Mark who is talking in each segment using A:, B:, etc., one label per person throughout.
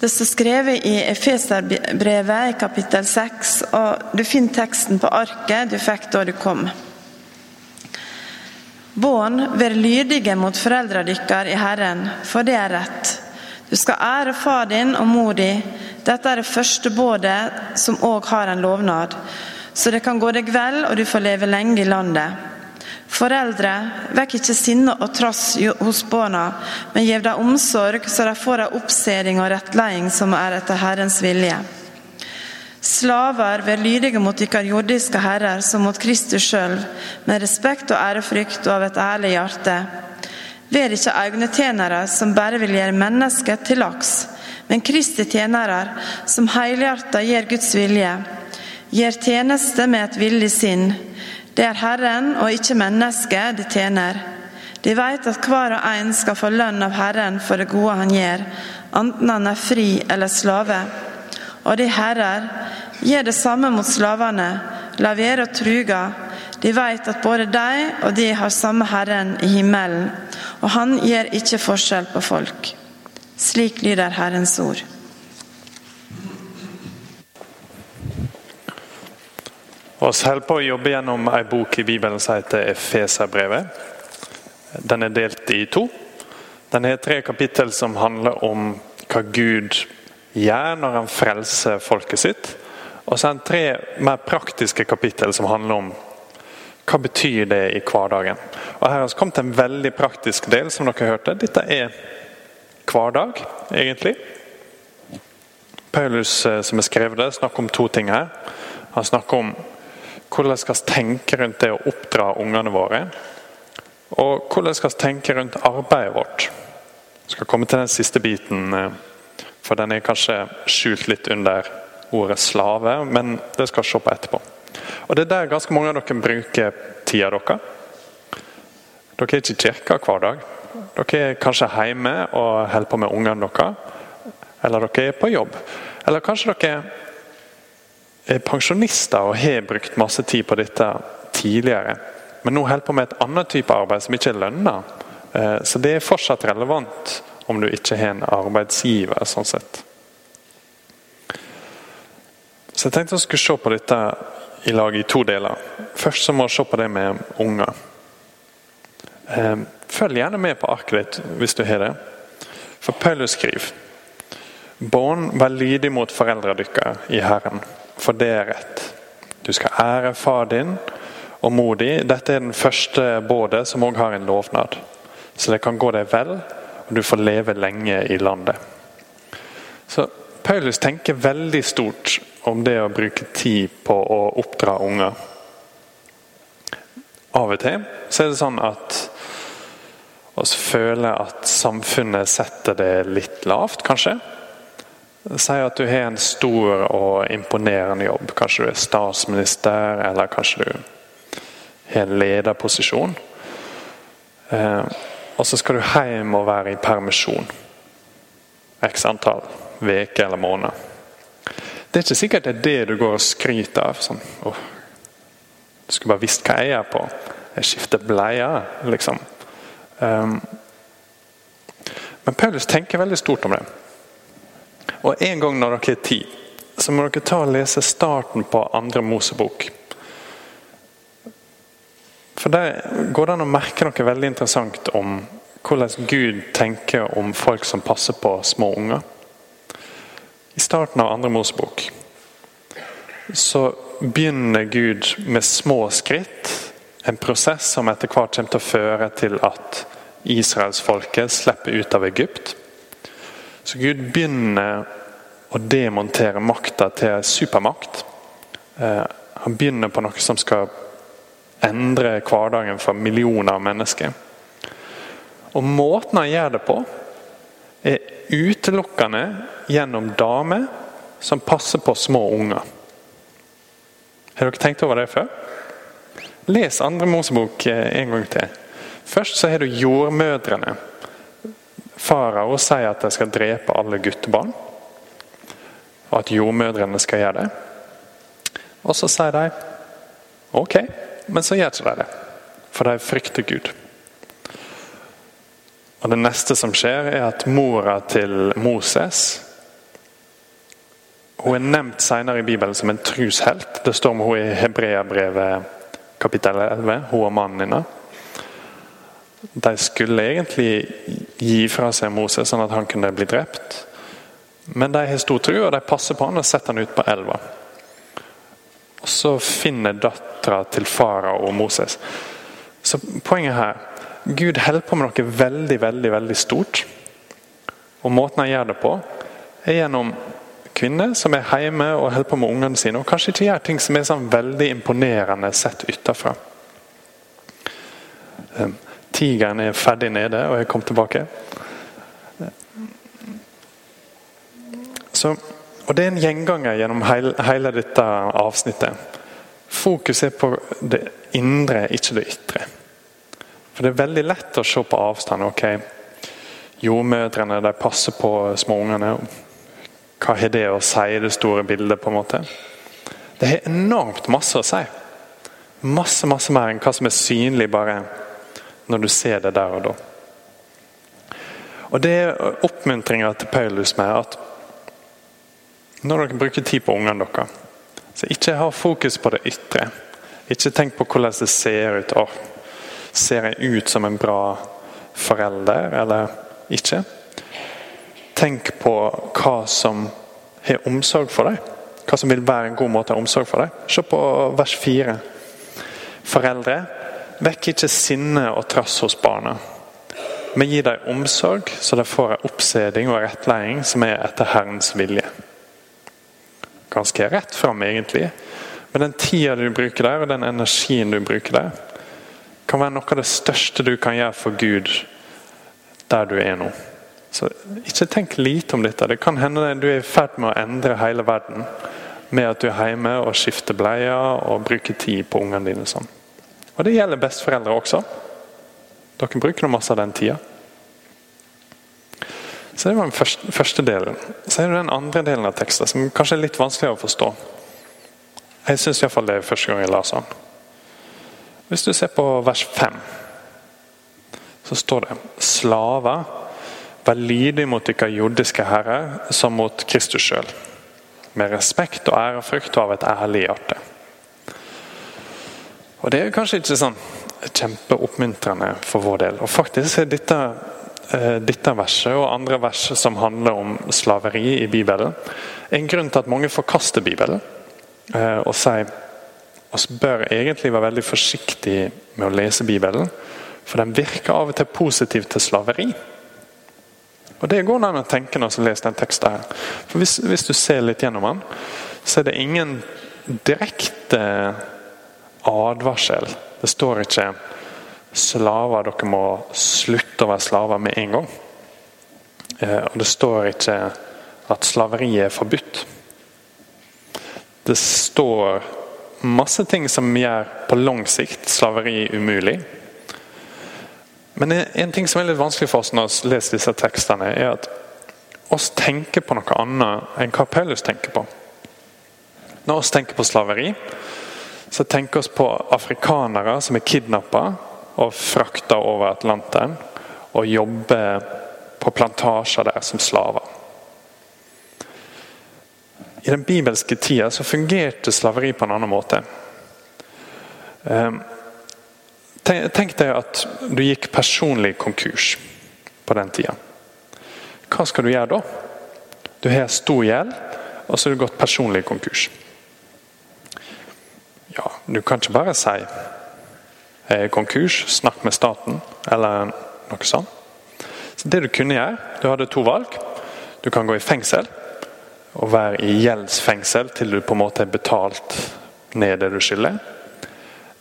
A: Det står skrevet i Efeserbrevet i kapittel 6, og du finner teksten på arket du fikk da du kom. Barn, vær lydige mot foreldrene deres i Herren, for det er rett. Du skal ære far din og mor di. Dette er det første bådet som òg har en lovnad, så det kan gå deg vel og du får leve lenge i landet. Foreldre, vekk ikke sinne og trass hos barna, men gi dem omsorg, så de får en oppseding og rettleding som er etter Herrens vilje. Slaver, vær lydige mot deres jordiske herrer som mot Kristus sjøl, med respekt og ærefrykt og av et ærlig hjerte. Vær ikke øynetjenere som bare vil gjøre mennesket til laks, men Kristi tjenere som helhjertet gjør Guds vilje. Gjør tjeneste med et villig sinn. Det er Herren og ikke mennesket de tjener. De vet at hver og en skal få lønn av Herren for det gode han gjør, enten han er fri eller slave. Og de herrer, gjør det samme mot slavene, la være truga. De vet at både de og de har samme Herren i himmelen, og han gjør ikke forskjell på folk. Slik lyder Herrens ord.
B: Vi holder på å jobbe gjennom ei bok i Bibelen som heter Efeserbrevet. Den er delt i to. Den har tre kapittel som handler om hva Gud gjør når han frelser folket sitt. Og så er det tre mer praktiske kapittel som handler om hva betyr det i hverdagen. Og Her har vi kommet til en veldig praktisk del, som dere hørte. Dette er hverdag, egentlig. Paulus, eh, som har skrevet det, snakker om to ting her. Han snakker om hvordan skal vi tenke rundt det å oppdra ungene våre? Og hvordan skal vi tenke rundt arbeidet vårt? Jeg skal komme til den siste biten, eh, for den er kanskje skjult litt under ordet slave, men det skal vi se på etterpå. Og Det er der ganske mange av dere bruker tida deres. Dere er ikke i kirka hver dag. Dere er kanskje hjemme og holder på med ungene deres. Eller dere er på jobb. Eller kanskje dere er pensjonister og har brukt masse tid på dette tidligere, men nå holder på med et annet type arbeid som ikke er lønna. Eh, så det er fortsatt relevant om du ikke har en arbeidsgiver. sånn sett. Så jeg tenkte jeg skulle se på dette i lag i to deler. Først så må vi se på det med unger. Eh, følg gjerne med på arket ditt hvis du har det. For Paulus skriver Barn, vær lydig mot foreldrene deres i Herren for det er rett. Du skal ære far din og mor di. Dette er den første bådet som òg har en lovnad. Så det kan gå deg vel, og du får leve lenge i landet. Så Paulus tenker veldig stort om det å bruke tid på å oppdra unger. Av og til så er det sånn at oss føler at samfunnet setter det litt lavt, kanskje. Si at du har en stor og imponerende jobb. Kanskje du er statsminister, eller kanskje du har en lederposisjon. Eh, og så skal du hjem og være i permisjon. X antall uker eller måneder. Det er ikke sikkert det er det du går og skryter av. Sånn, oh, du skulle bare visst hva jeg er på. Jeg skifter bleier, liksom. Um, men Paulus tenker veldig stort om det. Og En gang når dere har tid, så må dere ta og lese starten på andre Mosebok. For Der går det an å merke noe veldig interessant om hvordan Gud tenker om folk som passer på små unger. I starten av andre Mosebok så begynner Gud med små skritt. En prosess som etter hvert kommer til å føre til at israelsfolket slipper ut av Egypt. Så Gud begynner å demontere makta til supermakt. Eh, han begynner på noe som skal endre hverdagen for millioner av mennesker. Og Måten han gjør det på, er utelukkende gjennom damer som passer på små unger. Har dere tenkt over det før? Les andre Mosebok eh, en gang til. Først så har du jordmødrene Farao sier at de skal drepe alle guttebarn, og at jordmødrene skal gjøre det. Og så sier de ok, men så gjør ikke de det, for de frykter Gud. Og Det neste som skjer, er at mora til Moses Hun er nevnt senere i Bibelen som en trushelt. Det står om hun i Hebreabrevet kapittel 11, hun og mannen hennes. De skulle egentlig gi fra seg Moses sånn at han kunne bli drept. Men de har stor tro, og de passer på han og setter han ut på elva. Og Så finner dattera til farao og Moses. Så poenget her Gud holder på med noe veldig, veldig, veldig stort. Og måten han gjør det på, er gjennom kvinner som er hjemme og holder på med ungene sine, og kanskje ikke gjør ting som er sånn veldig imponerende sett utenfra. Ehm, tigeren er ferdig nede og er kommet tilbake. Så, og Det er en gjenganger gjennom hele, hele dette avsnittet. Fokus er på det indre, ikke det ytre. For Det er veldig lett å se på avstand. ok, Jordmødrene de passer på småungene. Hva har det å si i det store bildet? på en måte? Det har enormt masse å si. Masse masse mer enn hva som er synlig bare når du ser det der og da. Og Det er oppmuntringa til Paulus med at når dere bruker tid på ungene deres, så ikke ha fokus på det ytre. Ikke tenk på hvordan det ser ut. Oh, ser jeg ut som en bra forelder, eller ikke? Tenk på hva som har omsorg for deg. Hva som vil være en god måte å ha omsorg for deg. Se på vers 4. Foreldre, vekk ikke sinne og trass hos barna. Men gi dem omsorg, så de får en oppseding og rettledning som er etter Herrens vilje. Ganske rett fram, egentlig. Men den tida du bruker der, og den energien du bruker der, kan være noe av det største du kan gjøre for Gud der du er nå. Så Ikke tenk lite om dette. Det kan hende du er i ferd med å endre hele verden med at du er hjemme og skifter bleier og bruker tid på ungene dine. sånn. Og Det gjelder besteforeldre også. Dere bruker nå masse av den tida. Så Det var den første, delen. Så er det den andre delen av teksten som kanskje er litt vanskeligere å forstå. Jeg syns iallfall det er første gang jeg leser den. Hvis du ser på vers 5, så står det slaver Vær lydig mot deres jordiske herre som mot Kristus sjøl. Med respekt og ærefrykt og av et ærlig hjerte. Og Det er kanskje ikke sånn kjempeoppmuntrende for vår del. Og faktisk er dette, dette verset og andre vers som handler om slaveri i Bibelen, en grunn til at mange forkaster Bibelen eh, og sier vi bør egentlig være veldig forsiktige med å lese Bibelen, for den virker av og til positiv til slaveri. Og Det går an å tenke når man leser den teksten. her. For hvis, hvis, du ser litt gjennom den, så er det ingen direkte advarsel. Det står ikke 'slaver, dere må slutte å være slaver med en gang'. Eh, og det står ikke at slaveri er forbudt. Det står masse ting som gjør på lang sikt slaveri umulig. Men en ting som er litt vanskelig for oss når vi leser disse tekstene, er at oss tenker på noe annet enn hva Paulus tenker på. Når oss tenker på slaveri, så tenker oss på afrikanere som er kidnappa og frakta over Atlanteren og jobbe på plantasjer der som slaver. I den bibelske tida så fungerte slaveri på en annen måte. Ehm, Tenk deg at du gikk personlig konkurs på den tida. Hva skal du gjøre da? Du har stor gjeld, og så har du gått personlig konkurs. Ja, Du kan ikke bare si konkurs, snakk med staten, eller noe sånt. Så Det du kunne gjøre, du hadde to valg. Du kan gå i fengsel og være i gjeldsfengsel til du på en måte har betalt ned det du skylder.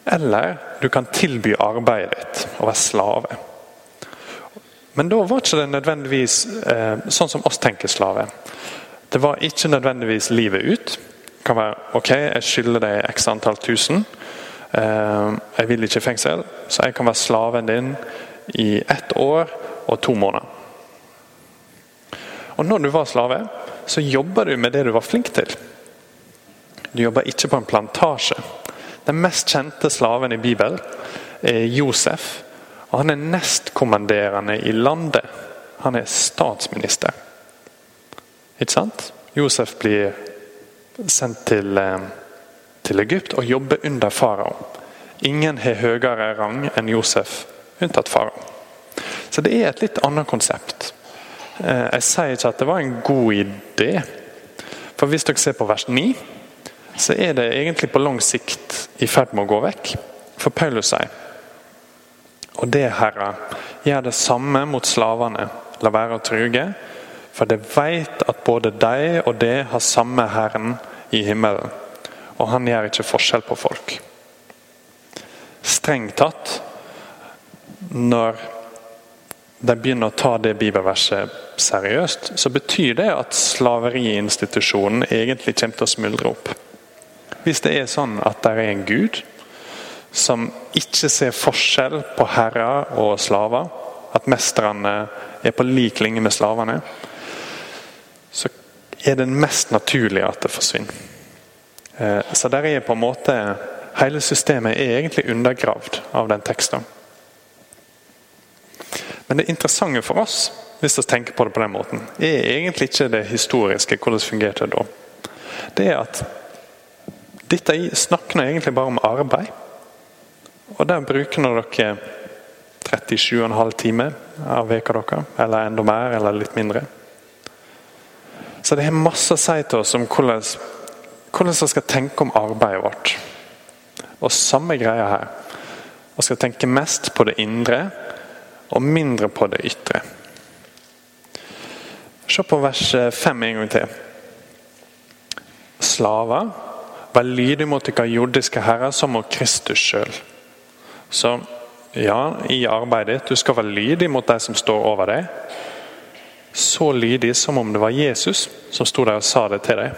B: Eller du kan tilby arbeidet ditt og være slave. Men da var ikke det nødvendigvis eh, sånn som oss tenker slave. Det var ikke nødvendigvis livet ut. Det kan være ok, jeg skylder deg x antall tusen. Eh, jeg vil ikke i fengsel, så jeg kan være slaven din i ett år og to måneder. Og når du var slave, så jobba du med det du var flink til. Du jobba ikke på en plantasje. Den mest kjente slaven i Bibelen er Josef. og Han er nestkommanderende i landet. Han er statsminister. Ikke sant? Josef blir sendt til, eh, til Egypt og jobbe under farao. Ingen har høyere rang enn Josef, unntatt farao. Så det er et litt annet konsept. Eh, jeg sier ikke at det var en god idé. For hvis dere ser på vers 9, så er det egentlig på lang sikt i ferd med å gå vekk. For Paulus sier Og det, Herre, gjør det samme mot slavene. La være å truge, for de veit at både de og det har samme Herren i himmelen. Og han gjør ikke forskjell på folk. Strengt tatt, når de begynner å ta det bibelverset seriøst, så betyr det at slaveriinstitusjonen egentlig kommer til å smuldre opp. Hvis det er sånn at det er en gud som ikke ser forskjell på herrer og slaver, at mesterne er på lik linje med slavene, så er det mest naturlig at det forsvinner. Eh, så der er på en måte Hele systemet er egentlig undergravd av den teksten. Men det interessante for oss, hvis vi tenker på det på den måten, er egentlig ikke det historiske, hvordan det fungerte da. Det er at dette snakker egentlig bare om arbeid. Og der bruker dere 37,5 timer av veka dere, eller enda mer, eller litt mindre. Så det har masse å si til oss om hvordan, hvordan vi skal tenke om arbeidet vårt. Og samme greia her. Vi skal tenke mest på det indre og mindre på det ytre. Se på vers 5 en gang til. Slaver, vær lydige mot deres jordiske herrer som mot Kristus sjøl. Så ja, i arbeidet ditt, du skal være lydig mot de som står over deg. Så lydig som om det var Jesus som sto der og sa det til deg.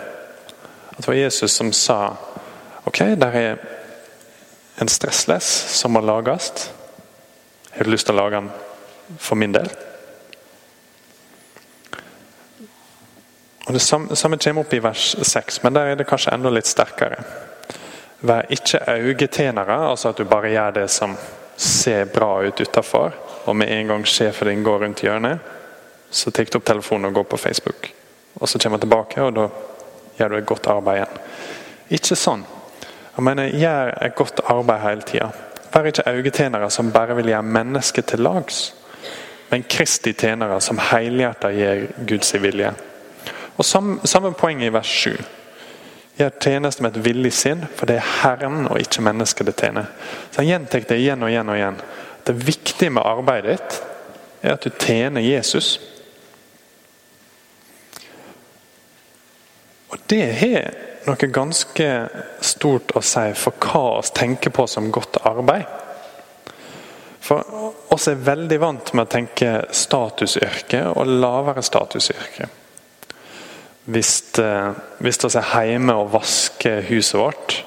B: At det var Jesus som sa ok, der er en stressless som må lages. Har du lyst til å lage den for min del? Og Det samme, samme kommer opp i vers 6, men der er det kanskje enda litt sterkere. Vær ikke øyetjenere, altså at du bare gjør det som ser bra ut utafor, og med en gang sjefen din går rundt hjørnet, så tar du opp telefonen og går på Facebook. Og så kommer han tilbake, og da gjør du et godt arbeid igjen. Ikke sånn. Jeg mener, Gjør et godt arbeid hele tida. Vær ikke øyetjenere som bare vil gjøre mennesket til lags, men Kristi tjenere som helhjertet gir Guds vilje. Og Samme, poeng i vers 7. Gjør tjeneste med et villig sinn, for det er Herren og ikke mennesket det tjener. Så Han gjentar det igjen og igjen og igjen. Det viktige med arbeidet ditt er at du tjener Jesus. Det har noe ganske stort å si for hva vi tenker på som godt arbeid. For oss er veldig vant med å tenke statusyrke og lavere statusyrke. Hvis, eh, hvis vi er hjemme og vasker huset vårt,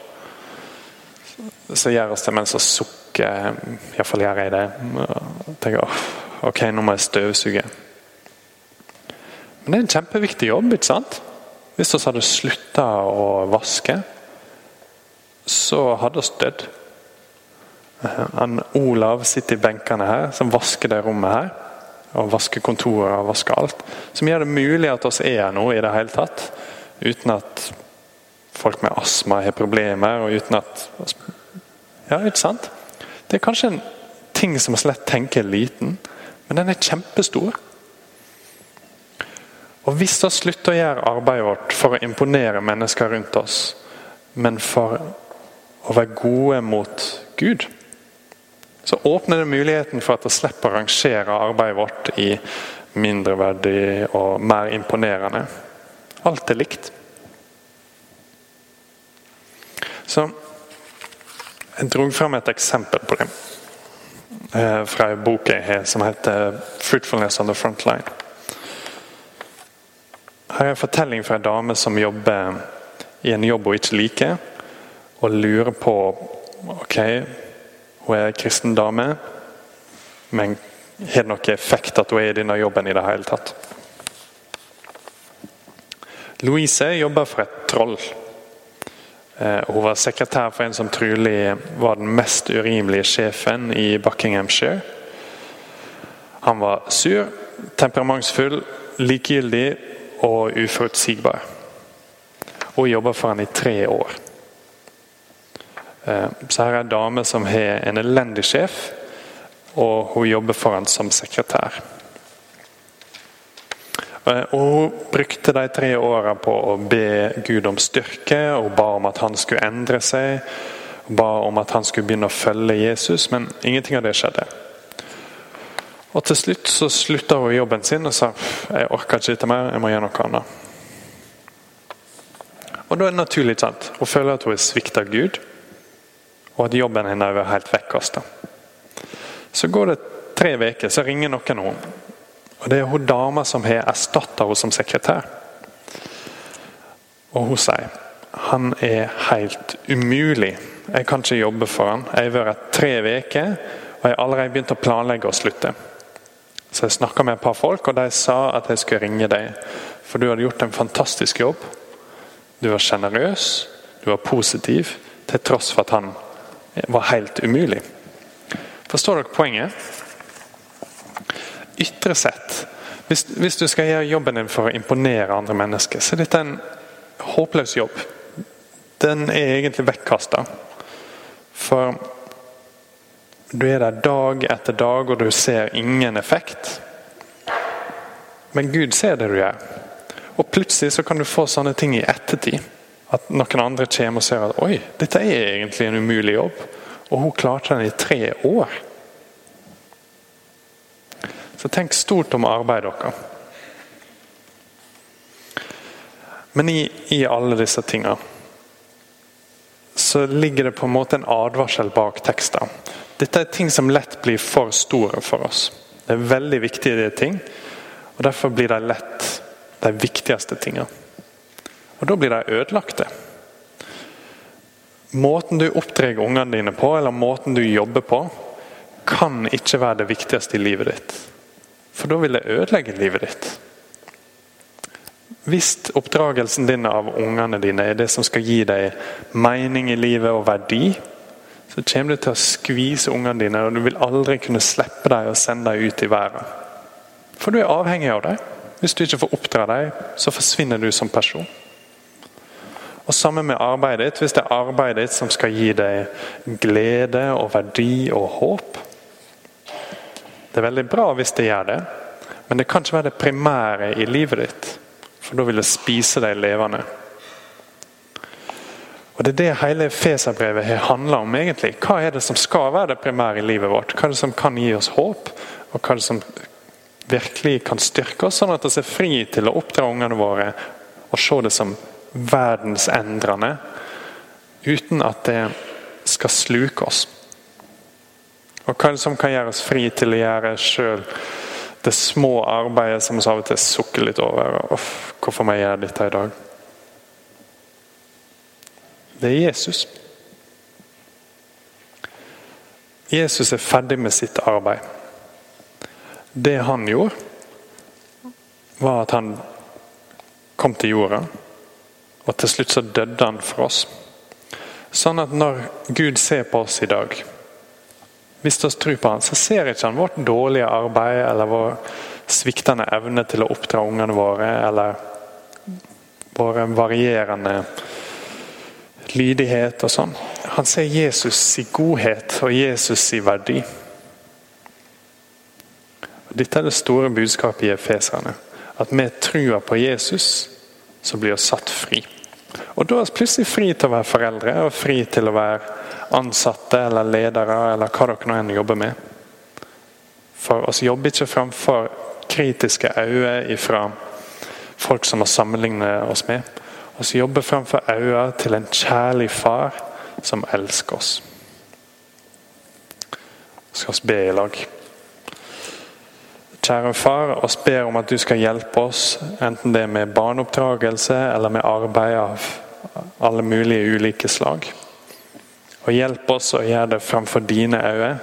B: så gjør vi det mens vi sukker. Iallfall gjør jeg det. Tenker ok, nå må jeg støvsuge. Men det er en kjempeviktig jobb, ikke sant? Hvis vi hadde slutta å vaske, så hadde vi dødd. Han Olav sitter i benkene her, som vasker det rommet her. Og vasker kontoret og vasker alt. Som gjør det mulig at vi er her nå i det hele tatt. Uten at folk med astma har problemer, og uten at Ja, ikke sant? Det er kanskje en ting som vi slett tenker er liten, men den er kjempestor. Og Hvis vi slutter å gjøre arbeidet vårt for å imponere mennesker rundt oss, men for å være gode mot Gud, så åpner det muligheten for at vi slipper å rangere arbeidet vårt i mindreverdig og mer imponerende. Alt er likt. Så jeg dro fram et eksempel på det eh, fra en bok jeg har som heter 'Fruitfulness on the Front Line'. Her er en fortelling fra en dame som jobber i en jobb hun ikke liker, og lurer på ok, hun er en kristen dame, men har det noen effekt at hun er i denne jobben i det hele tatt? Louise jobber for et troll. Eh, hun var sekretær for en som trolig var den mest urimelige sjefen i Buckinghamshire. Han var sur, temperamentsfull, likegyldig og uforutsigbar. hun jobber for han i tre år. Eh, så her er en dame som har en elendig sjef, og hun jobber for han som sekretær. Eh, og Hun brukte de tre åra på å be Gud om styrke og ba om at han skulle endre seg. Ba om at han skulle begynne å følge Jesus, men ingenting av det skjedde. Og Til slutt så slutta hun jobben sin og sa jeg orker ikke dette mer, jeg må gjøre noe annet. Og Da er det naturlig sant? Hun føler at hun er svikta av Gud, og at jobben hennes er helt vekkasta. Så går det tre uker, så ringer noen henne. Og Det er hun dama som har erstatta henne som sekretær. Og hun sier han er helt umulig. Jeg kan ikke jobbe for han. Jeg har vært tre uker, og jeg har allerede begynt å planlegge å slutte. Så jeg snakka med et par folk, og de sa at jeg skulle ringe deg. For du hadde gjort en fantastisk jobb. Du var sjenerøs, du var positiv, til tross for at han var helt umulig. Forstår dere poenget? Ytre sett, hvis, hvis, du skal gjøre jobben din for å imponere andre mennesker, så er dette en håpløs jobb. Den er egentlig vekkasta. For du er der dag etter dag, og du ser ingen effekt. Men Gud ser det du gjør. Og plutselig så kan du få sånne ting i ettertid. At noen andre kommer og ser at oi, dette er egentlig en umulig jobb. Og hun klarte den i tre år. Så tenk stort om arbeidet deres. Men i, i, alle disse tingene så ligger det på en måte en advarsel bak teksten. Dette er ting som lett blir for store for oss. Det er veldig viktige ting, og derfor blir de lett de viktigste tingene. Og da blir de ødelagte. Måten du oppdrar ungene dine på, eller måten du jobber på, kan ikke være det viktigste i livet ditt. For da vil det ødelegge livet ditt. Hvis oppdragelsen din av ungene dine er det som skal gi deg mening i livet og verdi, så kommer du til å skvise ungene dine, og du vil aldri kunne slippe dem og sende dem ut i verden. For du er avhengig av dem. Hvis du ikke får oppdra dem, så forsvinner du som person. Og Sammen med arbeidet ditt, hvis det er arbeidet ditt som skal gi deg glede og verdi og håp, det er veldig bra hvis det gjør det, men det kan ikke være det primære i livet ditt. For da vil det spise deg levende. Og Det er det hele Feserbrevet handler om. egentlig. Hva er det som skal være det primære i livet vårt? Hva er det som kan gi oss håp? Og hva er det som virkelig kan styrke oss, sånn at vi er fri til å oppdra ungene våre og se det som verdensendrende, uten at det skal sluke oss. Og hva er det som kan gjøre oss fri til å gjøre sjøl det små arbeidet som vi av og til sukker litt over. Uff, hvorfor må jeg gjøre dette i dag? Det er Jesus. Jesus er ferdig med sitt arbeid. Det han gjorde, var at han kom til jorda, og til slutt så døde han for oss. Sånn at når Gud ser på oss i dag hvis vi tror på han, så ser ikke han vårt dårlige arbeid eller vår sviktende evne til å oppdra ungene våre, eller våre varierende lydighet og sånn. Han ser Jesus i godhet og Jesus i verdi. Dette er det store budskapet i Efeserne. At med trua på Jesus, så blir vi satt fri. Og Da er vi plutselig fri til å være foreldre og fri til å være ansatte eller ledere eller hva dere nå enn jobber med. For oss jobber ikke framfor kritiske øyne fra folk som vi sammenligner oss med. Vi jobber framfor øynene til en kjærlig far som elsker oss. Så skal vi be i lag. Kjære far, oss ber om at du skal hjelpe oss, enten det er med barneoppdragelse eller med arbeid av alle mulige ulike slag. Og hjelp oss å gjøre det framfor dine øyne,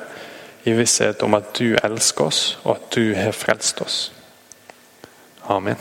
B: i visshet om at du elsker oss, og at du har frelst oss. Amen.